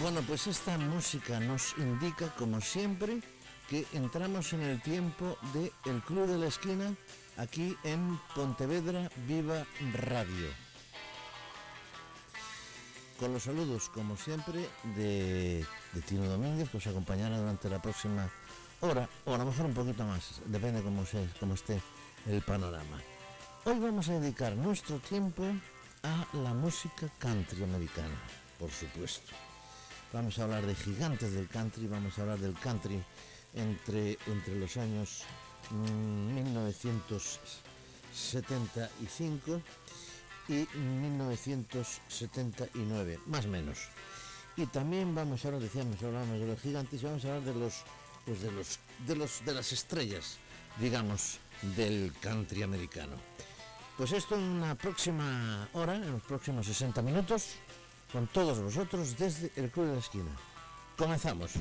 Bueno, pues esta música nos indica, como siempre, que entramos en el tiempo de El Club de la Esquina, aquí en Pontevedra Viva Radio. Con los saludos, como siempre, de, de Tino Domínguez, que os acompañará durante la próxima hora, o a lo mejor un poquito más, depende cómo, se, cómo esté el panorama. Hoy vamos a dedicar nuestro tiempo a la música country americana, por supuesto. Vamos a hablar de gigantes del country, vamos a hablar del country entre, entre los años 1975 y 1979, más o menos. Y también vamos a hablar, decíamos, hablamos de los gigantes y vamos a hablar de los, pues de los, de los, de las estrellas, digamos, del country americano. Pues esto en una próxima hora, en los próximos 60 minutos, con todos vosotros desde el Club de la Esquina. Comenzamos.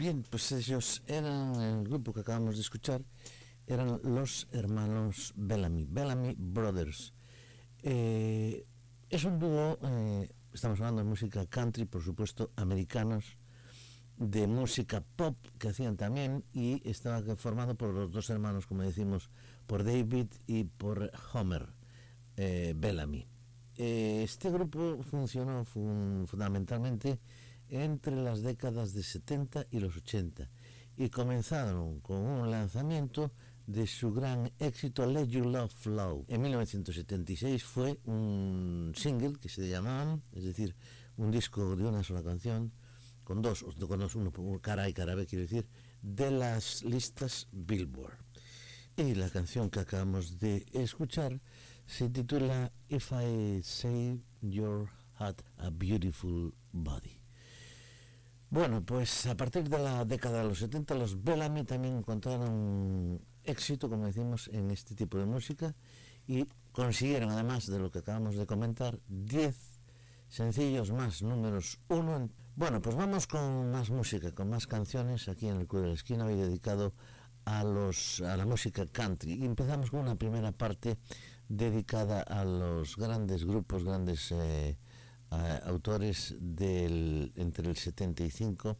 Bien, pues ellos eran el grupo que acabamos de escuchar, eran los hermanos Bellamy, Bellamy Brothers. Eh, es un dúo, eh, estamos hablando de música country, por supuesto, americanos, de música pop que hacían también y estaba formado por los dos hermanos, como decimos, por David y por Homer eh, Bellamy. este grupo funcionó fundamentalmente entre las décadas de 70 y los 80 y comenzaron con un lanzamiento de su gran éxito Let You Love Flow. En 1976 fue un single que se llamaban, es decir, un disco de una sola canción, con dos, con dos uno cara y cara B, quiero decir, de las listas Billboard. Y la canción que acabamos de escuchar se titula If I Say Your Had a Beautiful Body. Bueno, pues a partir de la década de los 70 los Bellamy también encontraron éxito, como decimos, en este tipo de música y consiguieron, además de lo que acabamos de comentar, 10 sencillos más, números uno. Bueno, pues vamos con más música, con más canciones aquí en el Club de la Esquina, hoy dedicado a, los, a la música country. Y empezamos con una primera parte dedicada a los grandes grupos, grandes eh, autores del, entre el 75,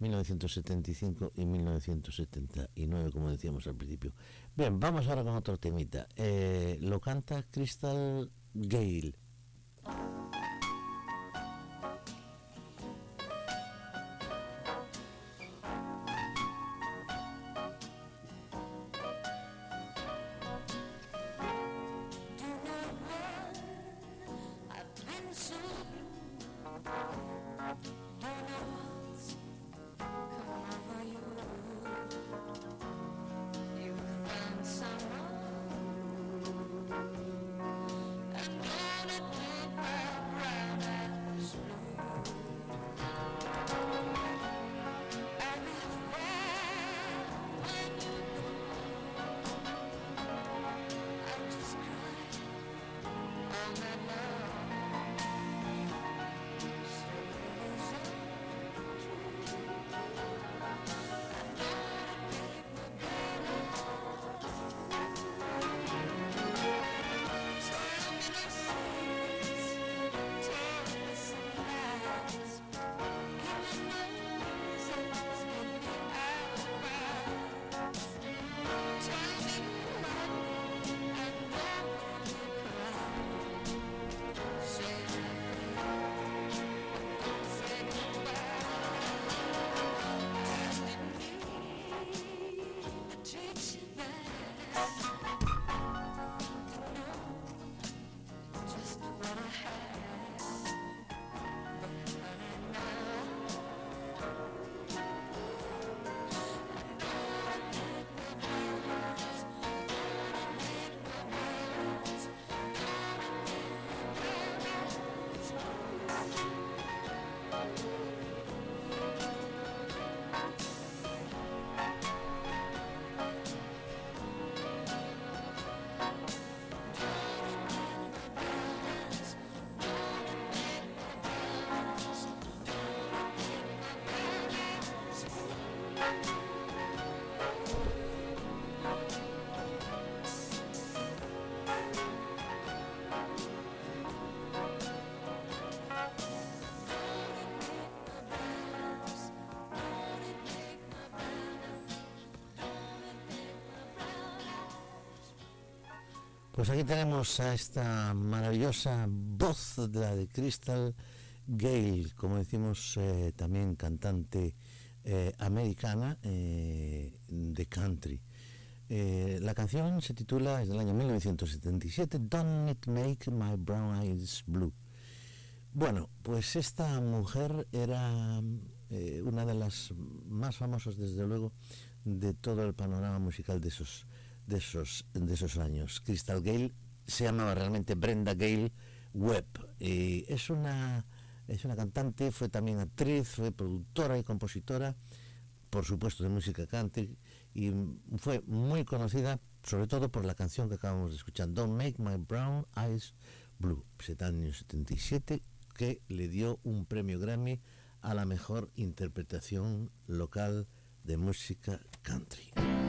1975 y 1979, como decíamos al principio. Bien, vamos ahora con otro temita. Eh, lo canta Crystal Gale. Pues aquí tenemos a esta maravillosa voz de la de Crystal Gale, como decimos eh, también cantante eh, americana eh, de country. la canción se titula, es del año 1977, Don't It Make My Brown Eyes Blue. Bueno, pues esta mujer era una de las más famosas, desde luego, de todo el panorama musical de esos de esos, de esos años. Crystal Gale se llamaba realmente Brenda Gale Webb. Y es, una, es una cantante, fue también actriz, fue productora y compositora, por supuesto de música country, y fue muy conocida sobre todo por la canción que acabamos de escuchar, Don't Make My Brown Eyes Blue, año 77, que le dio un premio Grammy a la mejor interpretación local de música country.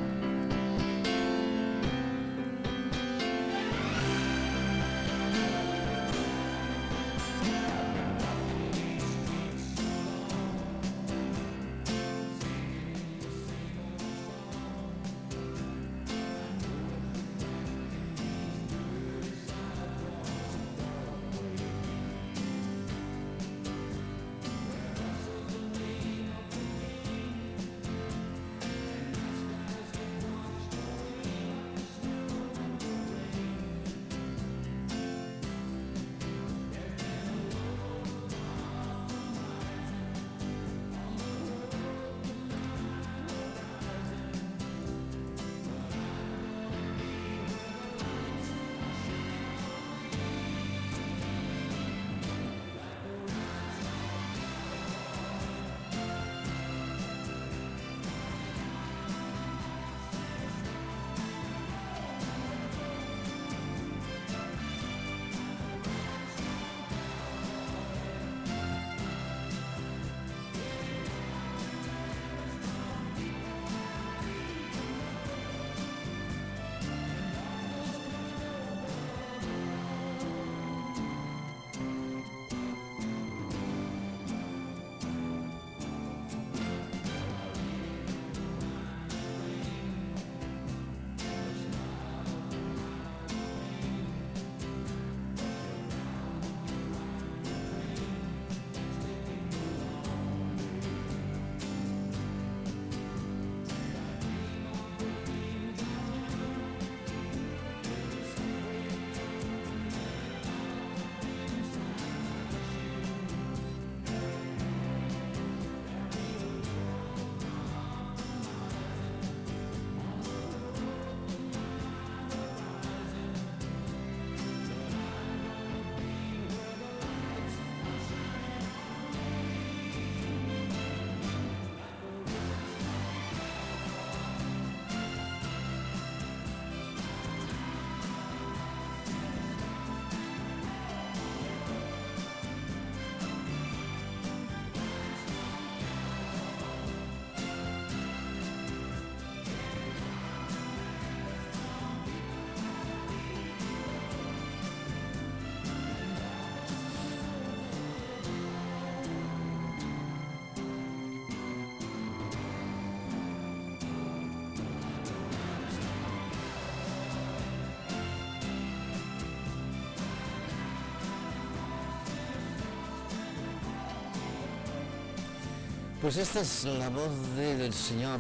Pues esta es la voz del señor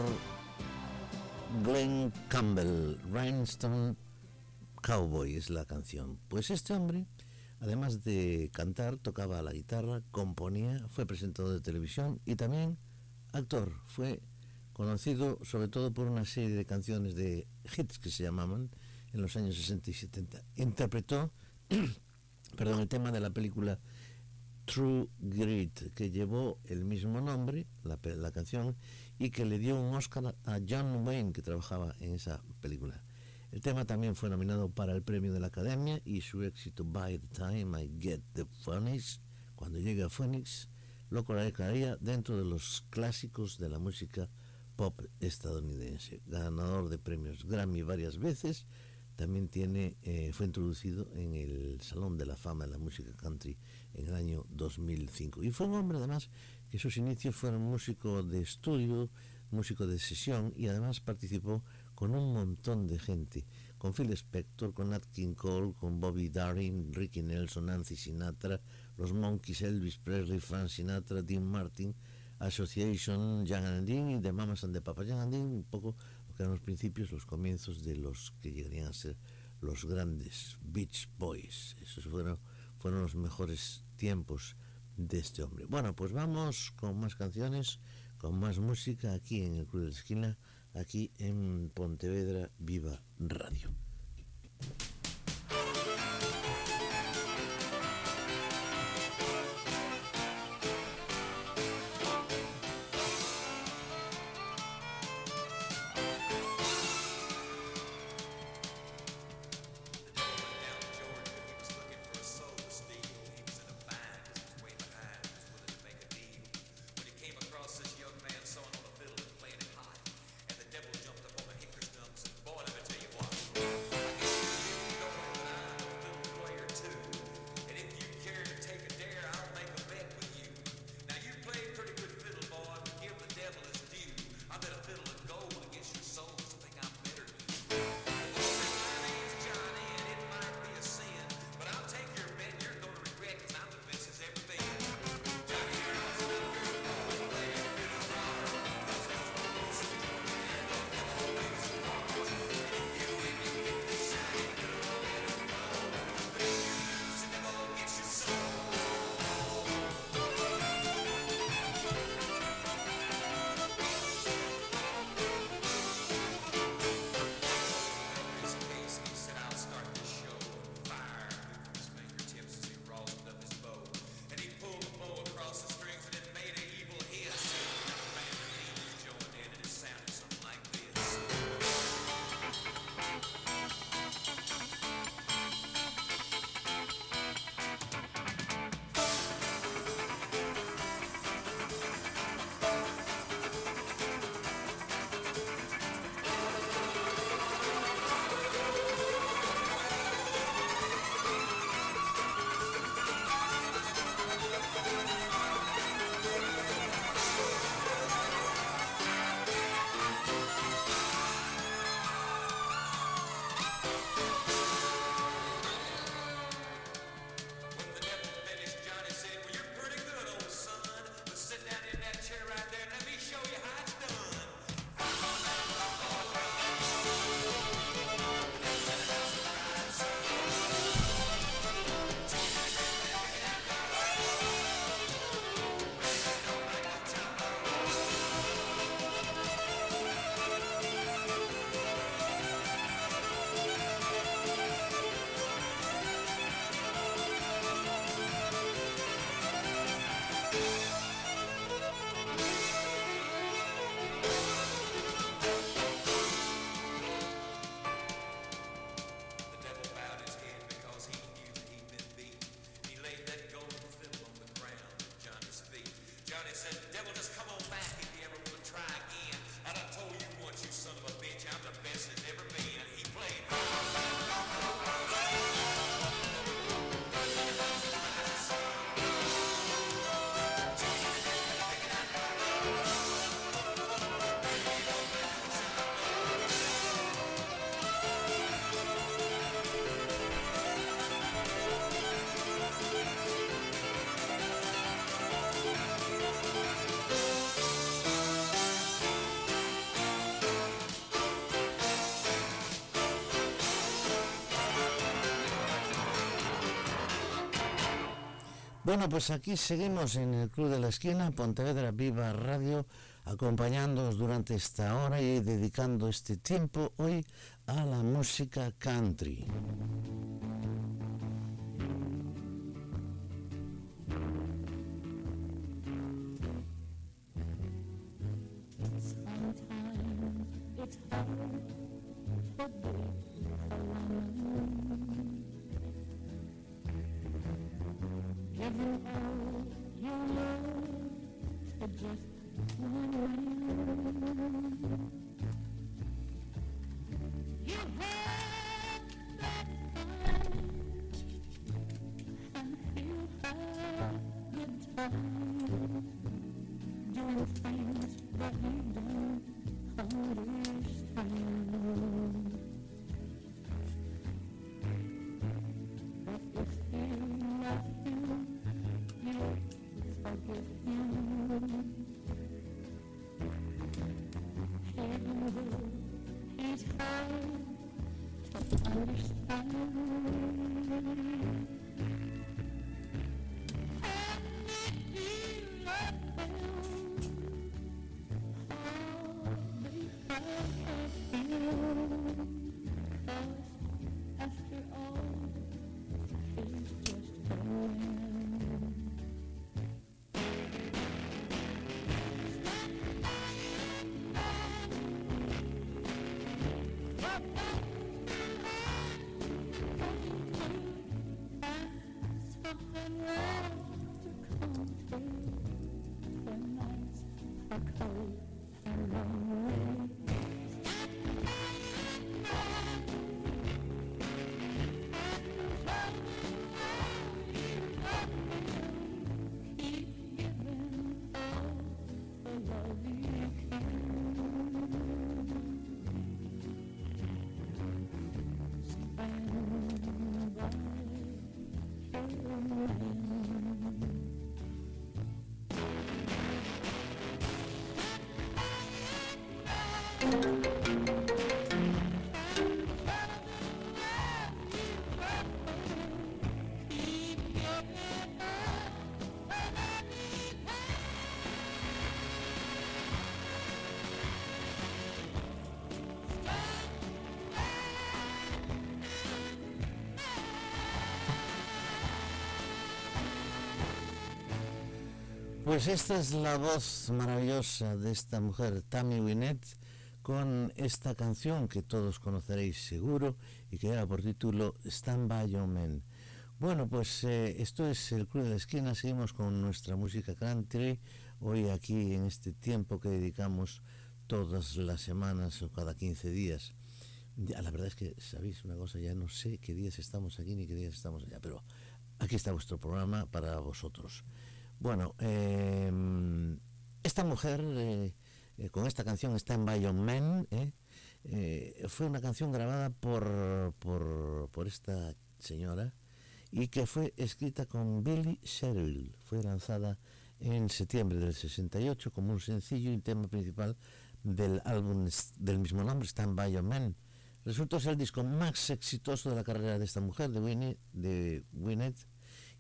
Glenn Campbell, Rhinestone Cowboy es la canción. Pues este hombre, además de cantar, tocaba la guitarra, componía, fue presentador de televisión y también actor. Fue conocido sobre todo por una serie de canciones de hits que se llamaban en los años 60 y 70. Interpretó perdón, el tema de la película True Grit, que llevó el mismo nombre, la, la, canción, y que le dio un Oscar a John Wayne, que trabajaba en esa película. El tema también fue nominado para el premio de la Academia y su éxito By the Time I Get the Phoenix, cuando llegue a Phoenix, lo colocaría dentro de los clásicos de la música pop estadounidense. Ganador de premios Grammy varias veces, también tiene, eh, fue introducido en el Salón de la Fama de la Música Country en el año 2005. Y fue un hombre además que sus inicios fueron músico de estudio, músico de sesión y además participó con un montón de gente, con Phil Spector, con Nat King Cole, con Bobby Darin, Ricky Nelson, Nancy Sinatra, los Monkeys, Elvis Presley, Frank Sinatra, Dean Martin, Association, Jan and Dean y The Mamas and the Papas. Jan and Dean, un poco lo que eran los principios, los comienzos de los que llegarían a ser los grandes Beach Boys. Esos fueron, fueron los mejores tiempos de este hombre. Bueno, pues vamos con más canciones, con más música aquí en el Club de la Esquina, aquí en Pontevedra Viva Radio. Bueno, pues aquí seguimos en el Club de la Esquina, Pontevedra Viva Radio, acompañándonos durante esta hora y dedicando este tiempo hoy a la música country. Giving all your love just one. You and good time doing things that you don't understand. understand Cold, the nights and lonely. Pues esta es la voz maravillosa de esta mujer, Tammy Wynette, con esta canción que todos conoceréis seguro y que lleva por título Stand By Your Men. Bueno, pues eh, esto es el Club de la Esquina, seguimos con nuestra música country, hoy aquí en este tiempo que dedicamos todas las semanas o cada 15 días. La verdad es que, sabéis una cosa, ya no sé qué días estamos aquí ni qué días estamos allá, pero aquí está vuestro programa para vosotros. Bueno, em, esta mujer eh, eh, con esta canción está en Bayon Men. Fue una canción grabada por, por, esta señora y que fue escrita con Billy Sherrill. Fue lanzada en septiembre del 68 como un sencillo y tema principal del álbum del mismo nombre, Stand By Your Man. Resultó ser el disco más exitoso de la carrera de esta mujer, de Winnie, de Winnet,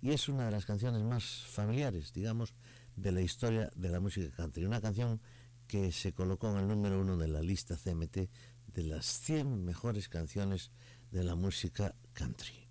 y es una de las canciones más familiares, digamos, de la historia de la música country. Una canción que se colocó en el número uno de la lista CMT de las 100 mejores canciones de la música country.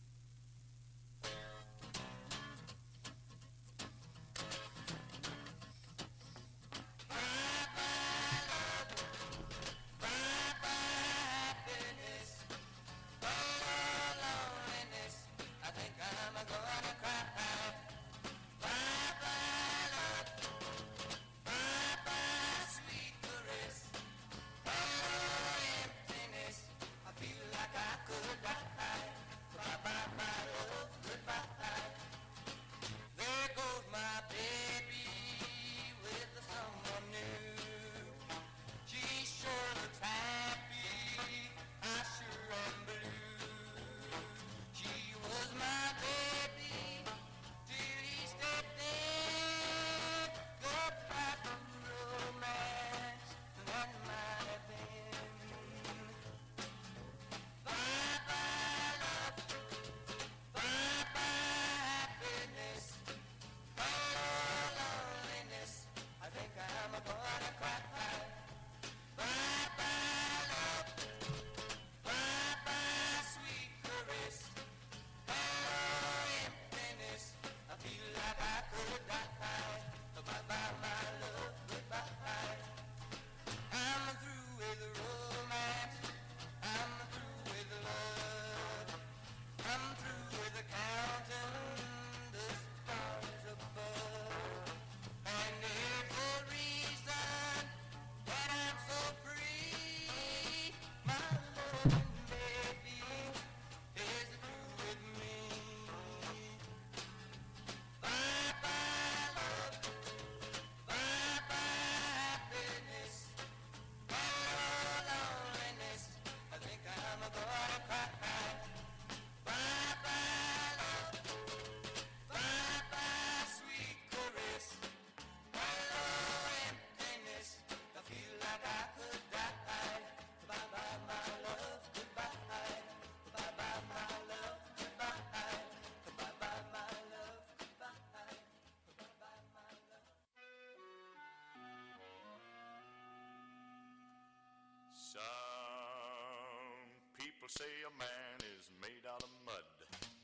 Say a man is made out of mud.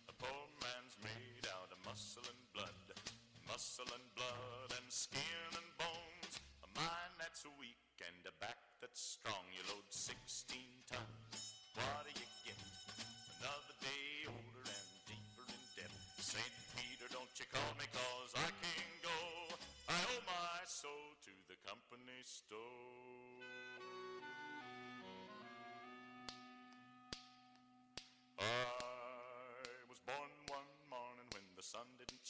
A poor man's made out of muscle and blood. Muscle and blood and skin and bones. A mind that's weak and a back that's strong. You load 16 tons. What do you get? Another day older and deeper in debt. St. Peter, don't you call me cause I can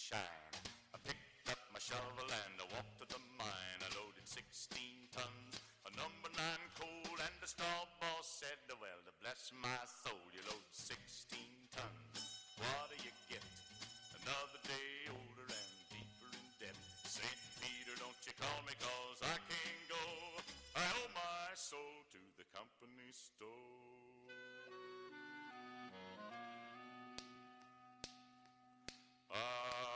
shine. I picked up my shovel and I walked to the mine. I loaded 16 tons, a number nine coal, and the star boss said, Well, to bless my soul, you load 16 tons. What do you get? Another day older and deeper in debt. St. Peter, don't you call me cause I can't go. I owe my soul to the company store. I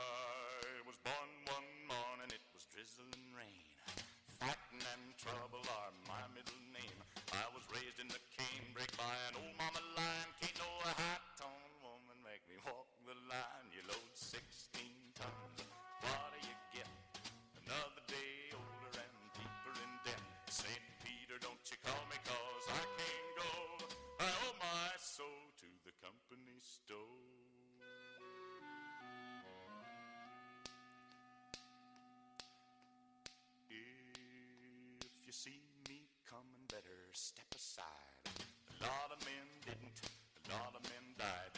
drizzling rain. Fighting and trouble are my middle name. I was raised in the canebrake by an old mama lion. Can't no high-toned aside. A lot of men didn't, a lot of men died.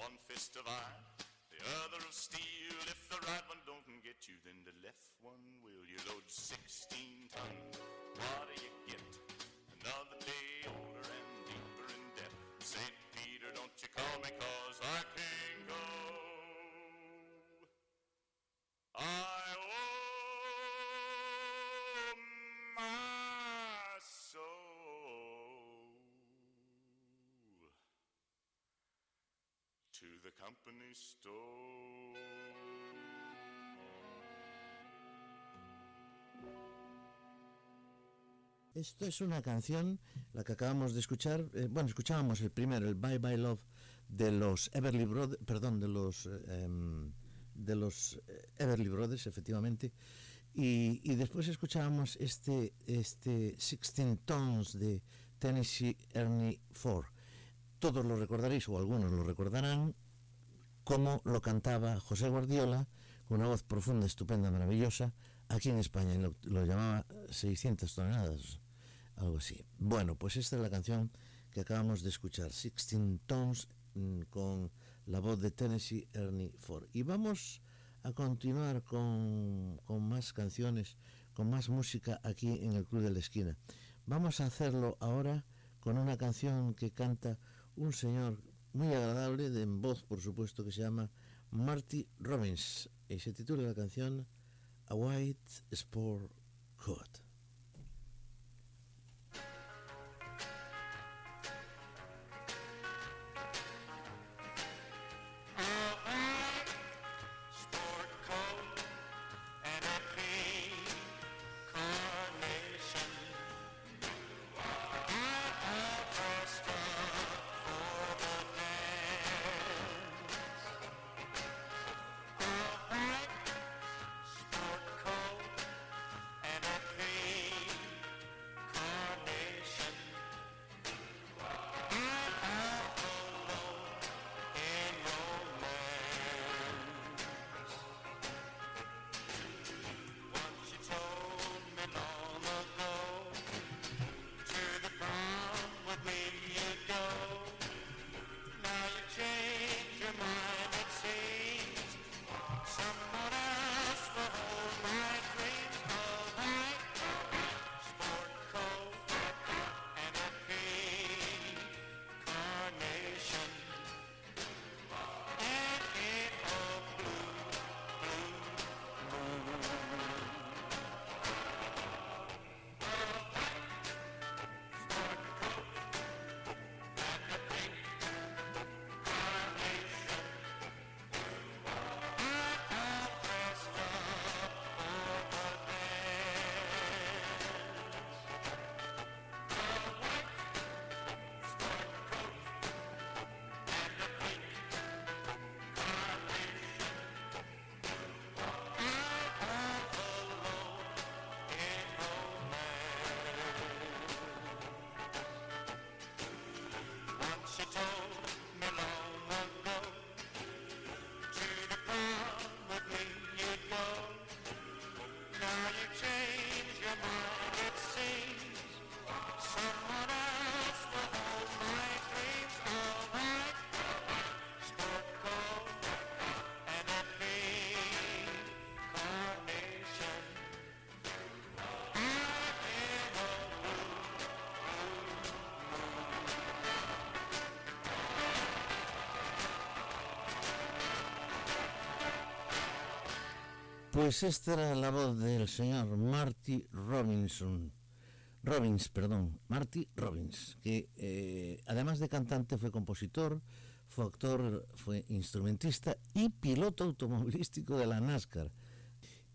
One fist of iron, the other of steel. If the right one don't get you, then the left one will. You load 16 tons, what do you get? Another day older and deeper in debt. St. Peter, don't you call me cause I can't Esto es una canción, la que acabamos de escuchar. eh, bueno, escuchábamos el primero, el Bye Bye Love de los Everly Brothers, perdón, de los em, de los eh, Everly Brothers, efectivamente. Y, y después escuchábamos este, este 16 Tones de Tennessee Ernie Ford. Todos lo recordaréis, o algunos lo recordarán, como lo cantaba José Guardiola, con una voz profunda, estupenda, maravillosa, aquí en España, lo, lo llamaba 600 toneladas, algo así. Bueno, pues esta es la canción que acabamos de escuchar, 16 Tones, mm, con la voz de Tennessee Ernie Ford. Y vamos a continuar con, con más canciones, con más música aquí en el Club de la Esquina. Vamos a hacerlo ahora con una canción que canta un señor muy agradable, de en voz por supuesto, que se llama Marty Robbins. Y se titula la canción A White Sport Coat. Pues esta era la voz del señor Marty Robinson. Robbins, perdón, Marty Robbins, que eh, además de cantante fue compositor, fue actor, fue instrumentista y piloto automovilístico de la NASCAR.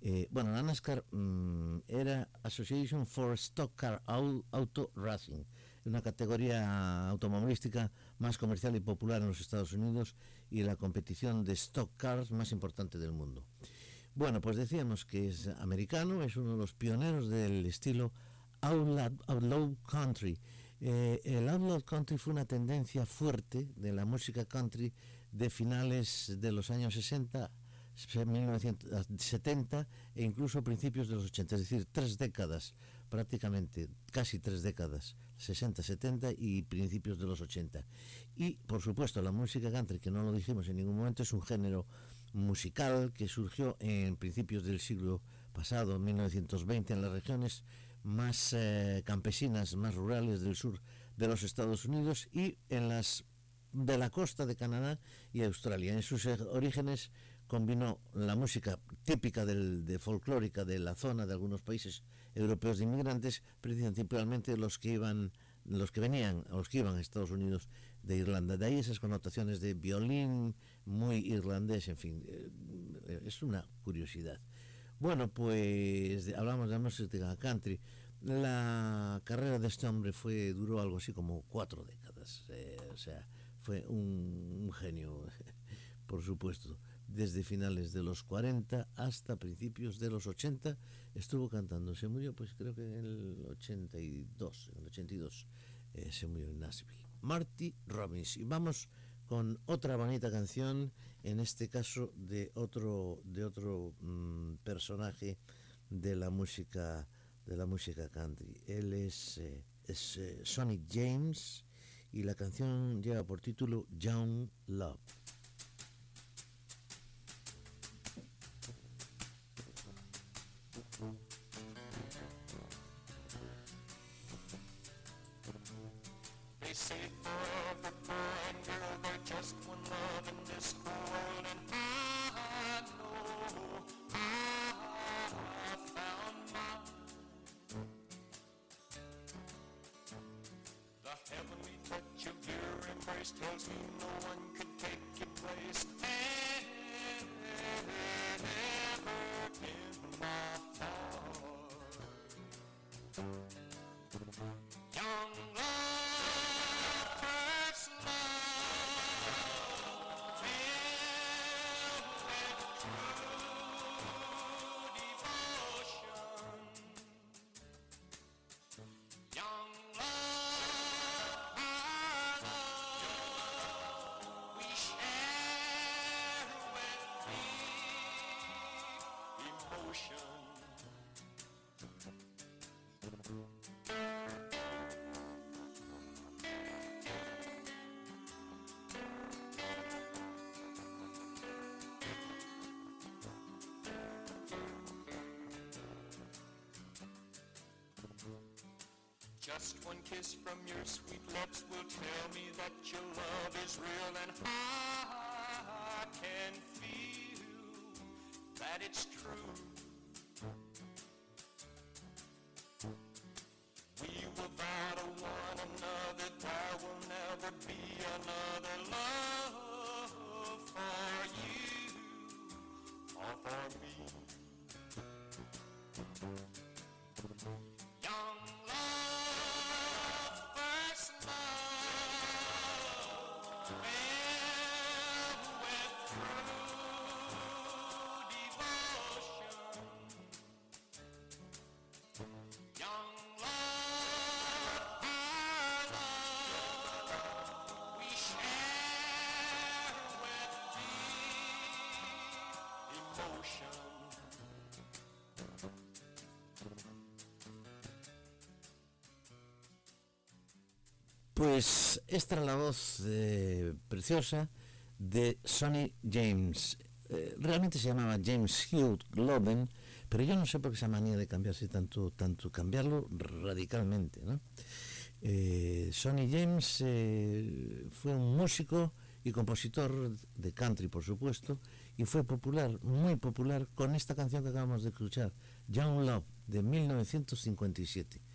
Eh, bueno, la NASCAR mm, era Association for Stock Car Auto Racing, una categoría automovilística más comercial y popular en los Estados Unidos y la competición de stock cars más importante del mundo. Bueno, pues decíamos que es americano, es uno de los pioneros del estilo outlaw, country. Eh, el outlaw country fue una tendencia fuerte de la música country de finales de los años 60 1970 e incluso principios de los 80, es decir, tres décadas, prácticamente, casi tres décadas, 60, 70 y principios de los 80. Y, por supuesto, la música country, que no lo dijimos en ningún momento, es un género musical que surgió en principios del siglo pasado, 1920, en las regiones más eh, campesinas, más rurales del sur de los Estados Unidos y en las de la costa de Canadá y Australia. En sus orígenes combinó la música típica del, de folclórica de la zona de algunos países europeos de inmigrantes, principalmente los que iban, los que venían, los que iban a Estados Unidos de Irlanda. De ahí esas connotaciones de violín muy irlandés, en fin, eh, es una curiosidad. Bueno, pues hablamos de música country. La carrera de este hombre fue duró algo así como cuatro décadas, eh, o sea, fue un genio, por supuesto desde finales de los 40 hasta principios de los 80 estuvo cantando. Se murió, pues creo que en el 82, en el 82 eh, se murió en Nashville. Marty Robbins. Y vamos con otra bonita canción, en este caso de otro, de otro mm, personaje de la música de la música country. Él es, eh, es eh, Sonny James y la canción lleva por título Young Love. Just one kiss from your sweet lips will tell me that your love is real and I Pues esta era la voz eh, preciosa de Sonny James. Eh, realmente se llamaba James Hugh Loven, pero yo no sé por qué esa manía de cambiarse tanto, tanto cambiarlo radicalmente. Eh, Sonny James fue un músico y compositor de country, por supuesto, y fue popular, muy popular, con esta canción que acabamos de escuchar, Young Love, de 1957.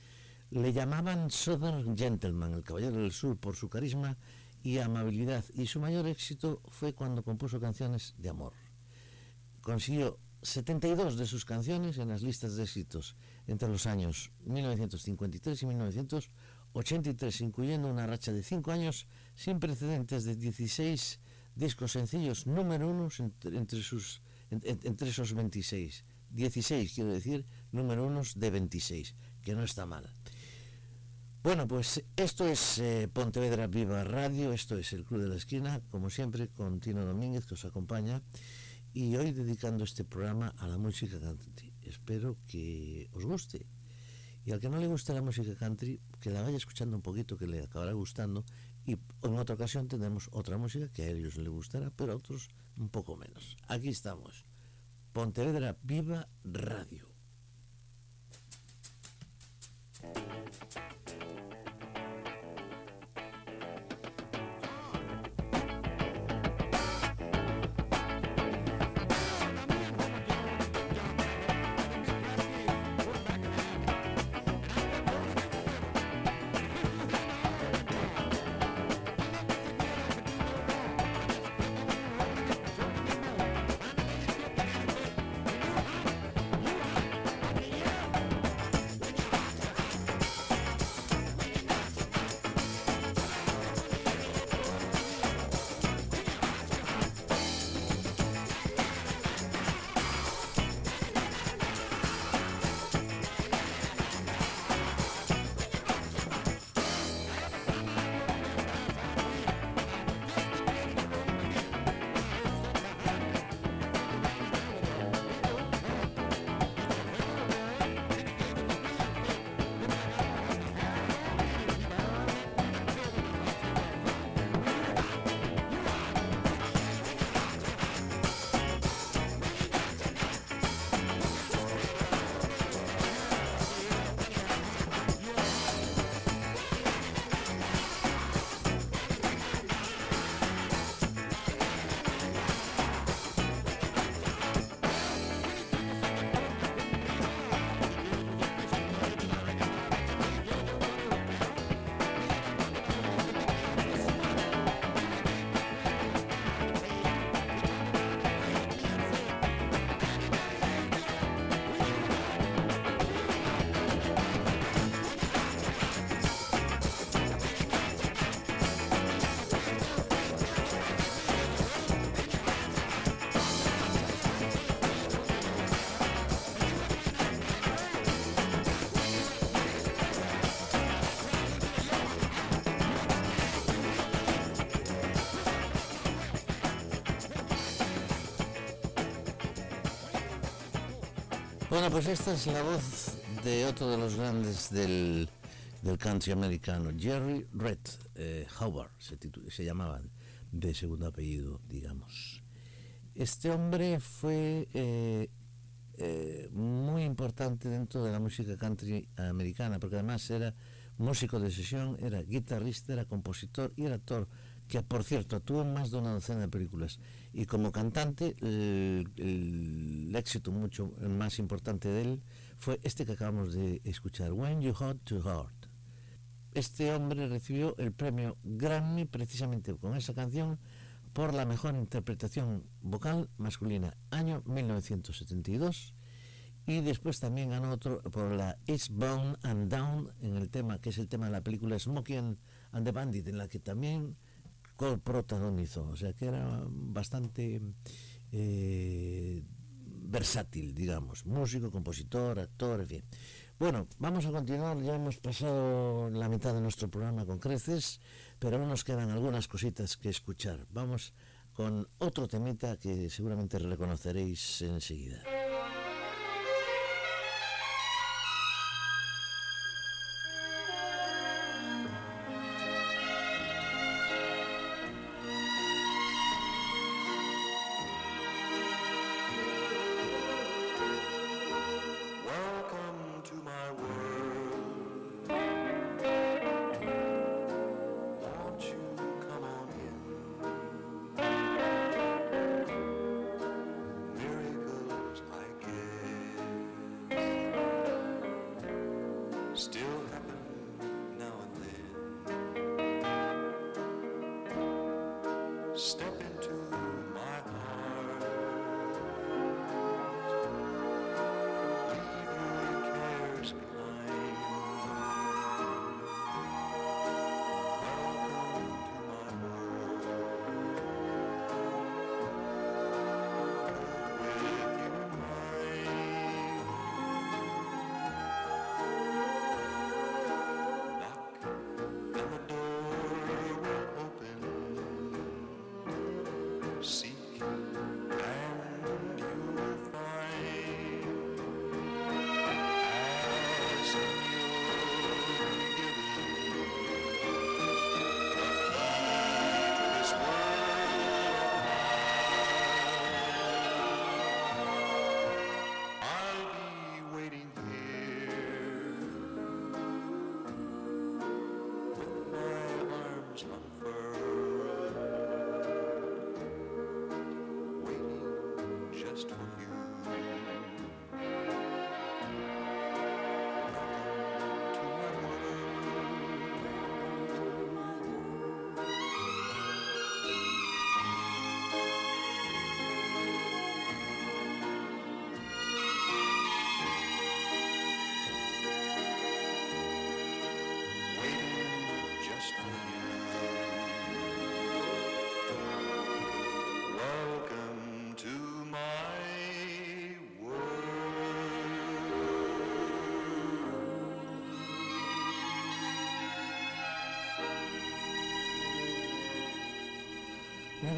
Le llamaban Southern Gentleman, el Caballero del Sur, por su carisma y amabilidad, y su mayor éxito fue cuando compuso canciones de amor. Consiguió 72 de sus canciones en las listas de éxitos entre los años 1953 y 1983, incluyendo una racha de 5 años sin precedentes de 16 discos sencillos número uno entre, sus, entre esos 26. 16, quiero decir, número unos de 26, que no está mal. Bueno, pues esto es eh, Pontevedra Viva Radio, esto es el Club de la Esquina, como siempre, con Tino Domínguez que os acompaña, y hoy dedicando este programa a la música country. Espero que os guste. Y al que no le guste la música country, que la vaya escuchando un poquito, que le acabará gustando, y en otra ocasión tendremos otra música que a ellos les gustará, pero a otros un poco menos. Aquí estamos. Pontevedra Viva Radio. Bueno, pues esta es la voz de otro de los grandes del, country americano, Jerry Red eh, Howard, se, se llamaba de segundo apellido, digamos. Este hombre fue eh, eh, muy importante dentro de la música country americana, porque además era músico de sesión, era guitarrista, era compositor y era actor que por cierto actuó en más de una docena de películas y como cantante el, éxito mucho más importante de él fue este que acabamos de escuchar, When You Hot to Heart. Este hombre recibió el premio Grammy precisamente con esa canción por la mejor interpretación vocal masculina, año 1972 y después también ganó otro por la It's Bound and Down en el tema que es el tema de la película Smokey and the Bandit en la que también protagonizó, o sea que era bastante eh, versátil, digamos, músico, compositor, actor, en fin. Bueno, vamos a continuar, ya hemos pasado la mitad de nuestro programa con creces, pero aún nos quedan algunas cositas que escuchar. Vamos con otro temita que seguramente reconoceréis enseguida.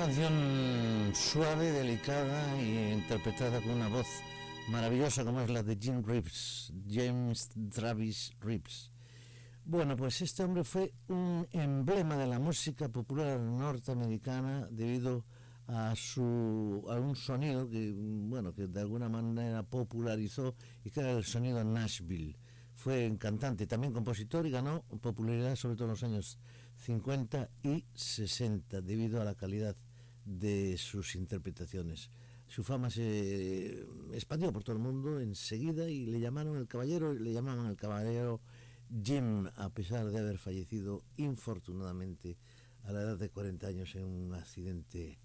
Canción suave, delicada e interpretada con una voz maravillosa como es la de Jim Reeves, James Travis Reeves. Bueno, pues este hombre fue un emblema de la música popular norteamericana debido a su a un sonido que bueno que de alguna manera popularizó y que era el sonido Nashville. Fue cantante, también compositor y ganó popularidad sobre todo en los años 50 y 60 debido a la calidad de sus interpretaciones. Su fama se expandió por todo el mundo enseguida y le llamaron el caballero, le llamaban el caballero Jim, a pesar de haber fallecido infortunadamente a la edad de 40 años en un accidente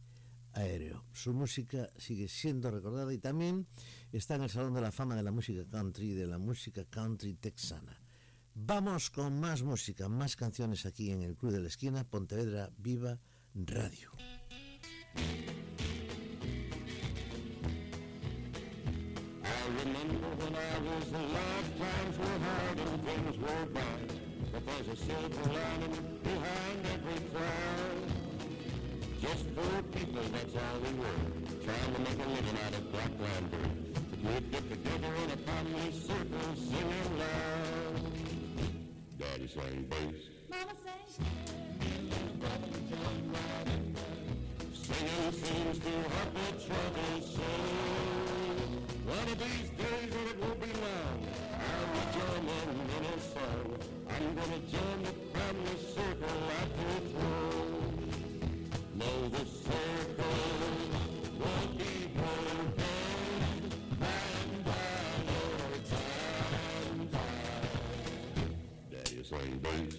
aéreo. Su música sigue siendo recordada y también está en el Salón de la Fama de la Música Country, de la música country texana. Vamos con más música, más canciones aquí en el Club de la Esquina, Pontevedra Viva Radio. I remember when I was alive, times were hard and things were bad. But there's a silver lining behind every cloud. Just four people, that's all we were, trying to make a living out of black lanterns. We'd get together in a family circle, singing loud. Daddy sang bass. Mama sang. Seems to help the trouble so. One of these days, and it won't be long, I'll be joining in a song. I'm gonna join the family circle at the throne. Know the circle won't be broken. Bang, bang, or time, time. Daddy bass.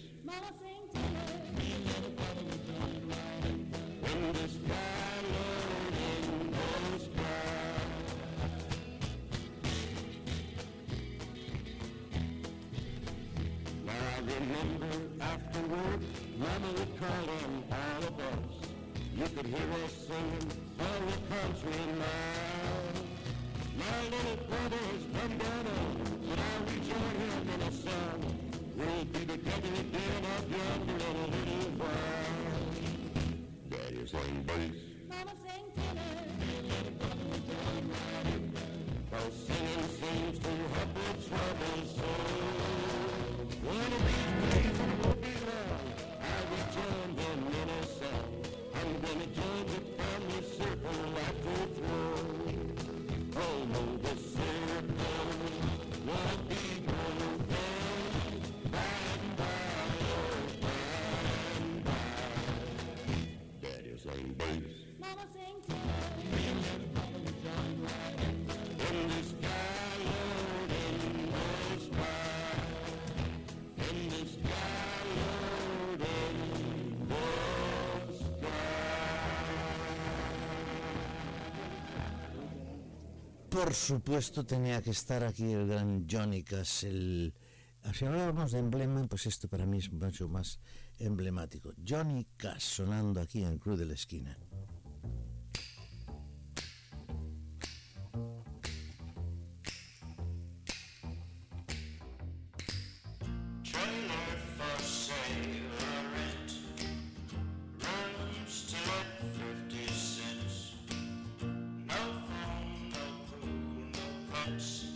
Remember afterward, Mama would call on all of us. You could hear us singing all the country now. My little brother has come down on, but I'll rejoin him in a song. We'll be together again up yonder in a little while. Daddy sang bass. Por supuesto tenía que estar aquí el gran Johnny Cash, el... Si hablábamos de emblema, pues esto para mí es mucho más emblemático. Johnny Cash sonando aquí en el Club de la Esquina. No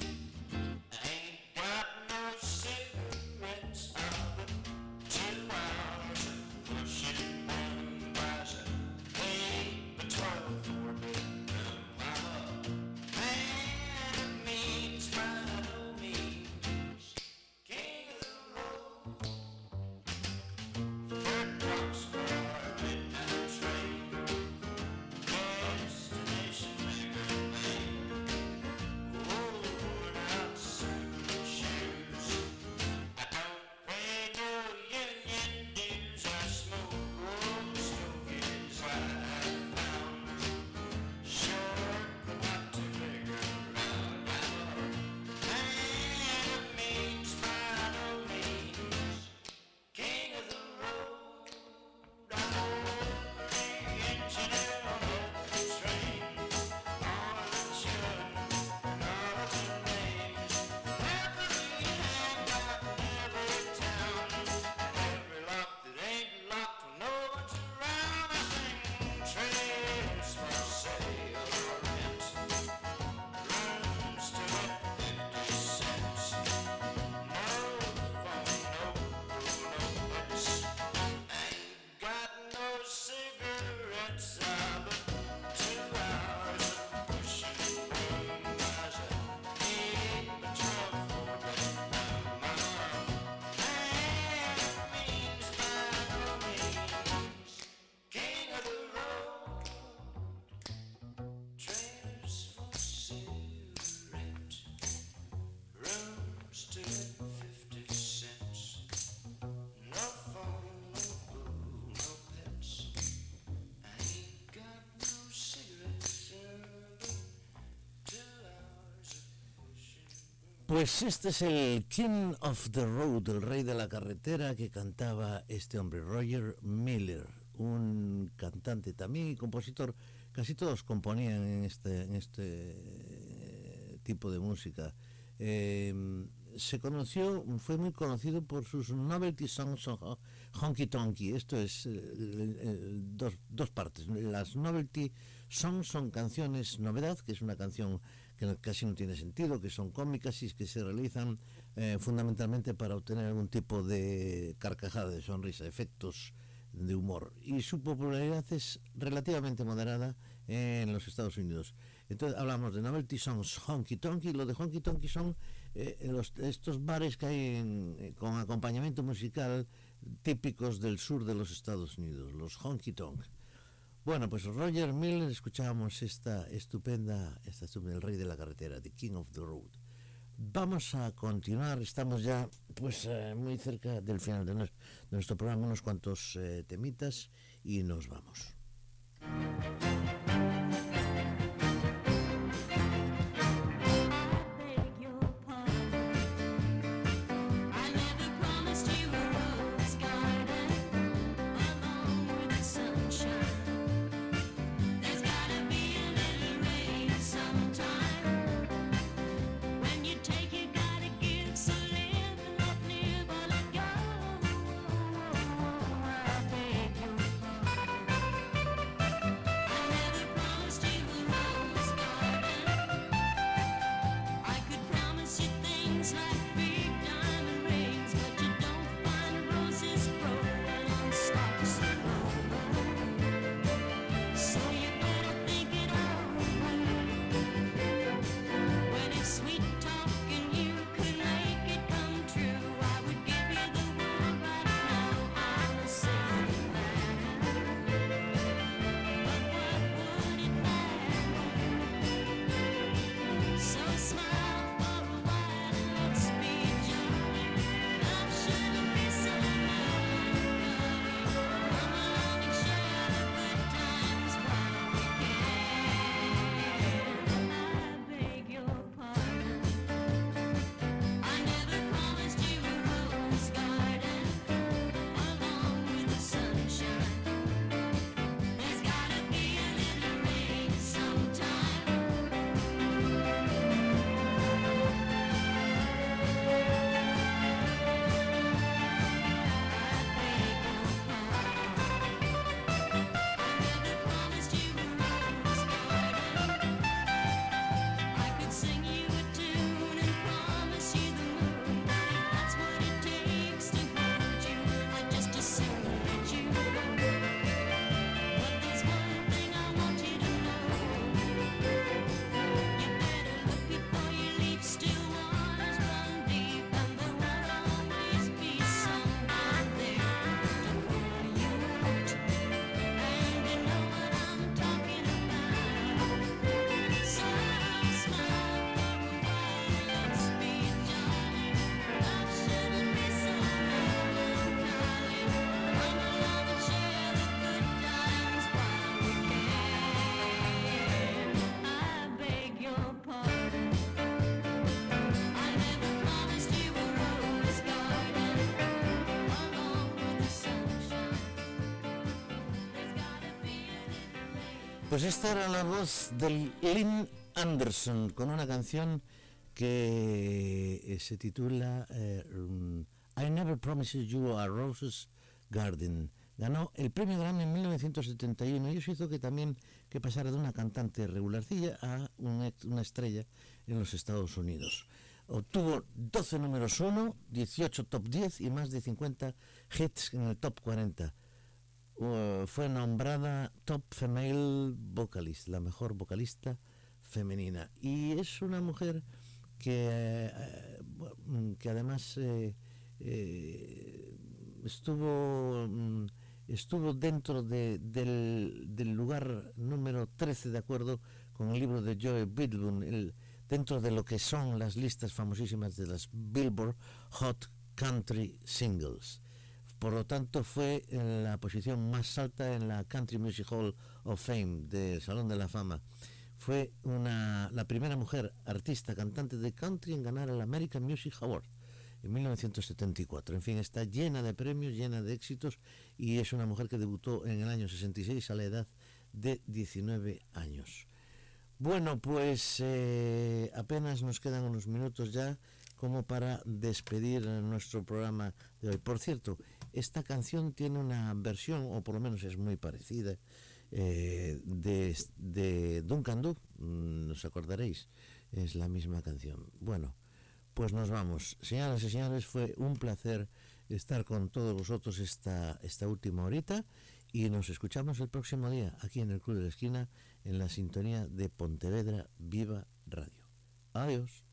Pues este es el King of the Road, el rey de la carretera que cantaba este hombre, Roger Miller, un cantante también y compositor. Casi todos componían en este, en este eh, tipo de música. Eh, se conoció, fue muy conocido por sus novelty songs honky tonky. Esto es eh, el- dos, dos partes. Las novelty songs son canciones novedad, que es una canción que casi no tiene sentido, que son cómicas y que se realizan eh, fundamentalmente para obtener algún tipo de carcajada, de sonrisa, efectos de humor. Y su popularidad es relativamente moderada en los Estados Unidos. Entonces hablamos de novelty songs, honky tonky. Lo de honky tonky son eh, estos bares que hay eh, con acompañamiento musical típicos del sur de los Estados Unidos, los honky tonk. Bueno, pues Roger Miller, escuchábamos esta estupenda, esta estupenda, el rey de la carretera, The King of the Road. Vamos a continuar, estamos ya pues eh, muy cerca del final de, nues- de nuestro programa, unos cuantos eh, temitas y nos vamos. Pues esta era la voz del Lynn Anderson con una canción que eh, se titula eh, I Never Promised You a Roses Garden. Ganó el premio Grammy en 1971 y eso hizo que también que pasara de una cantante regularcilla a una estrella en los Estados Unidos. Obtuvo 12 números 1, 18 top 10 y más de 50 hits en el top 40. Uh, fue nombrada Top Female Vocalist, la mejor vocalista femenina. Y es una mujer que, eh, que además eh, estuvo, mm, estuvo dentro de- del, del lugar número 13, de acuerdo con el libro de Joe Bidlun, el- dentro de lo que son las listas famosísimas de las Billboard Hot Country Singles. Por lo tanto, fue la posición más alta en la Country Music Hall of Fame del Salón de la Fama. Fue una, la primera mujer artista cantante de country en ganar el American Music Award en 1974. En fin, está llena de premios, llena de éxitos y es una mujer que debutó en el año 66 a la edad de 19 años. Bueno, pues eh, apenas nos quedan unos minutos ya como para despedir nuestro programa de hoy. Por cierto, esta canción tiene una versión, o por lo menos es muy parecida, eh, de, de Duncan Du, mm, os acordaréis, es la misma canción. Bueno, pues nos vamos. Señoras y señores, fue un placer estar con todos vosotros esta, esta última horita y nos escuchamos el próximo día aquí en el Club de la Esquina en la sintonía de Pontevedra Viva Radio. Adiós.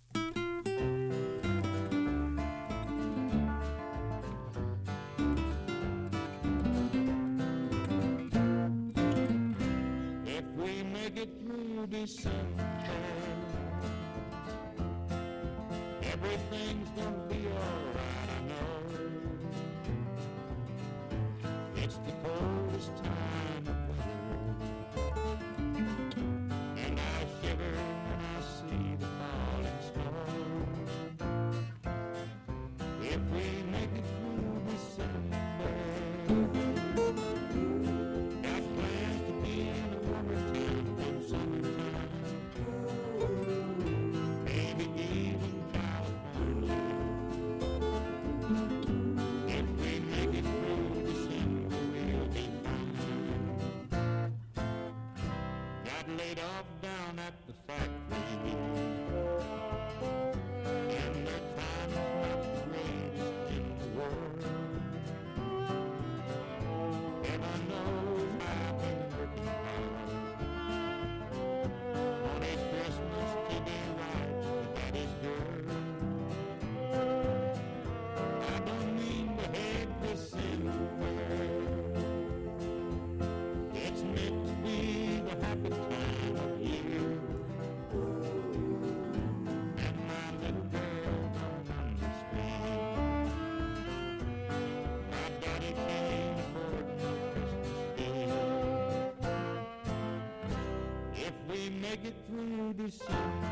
decent hand. Everything's done. Down at the factory. Gift. If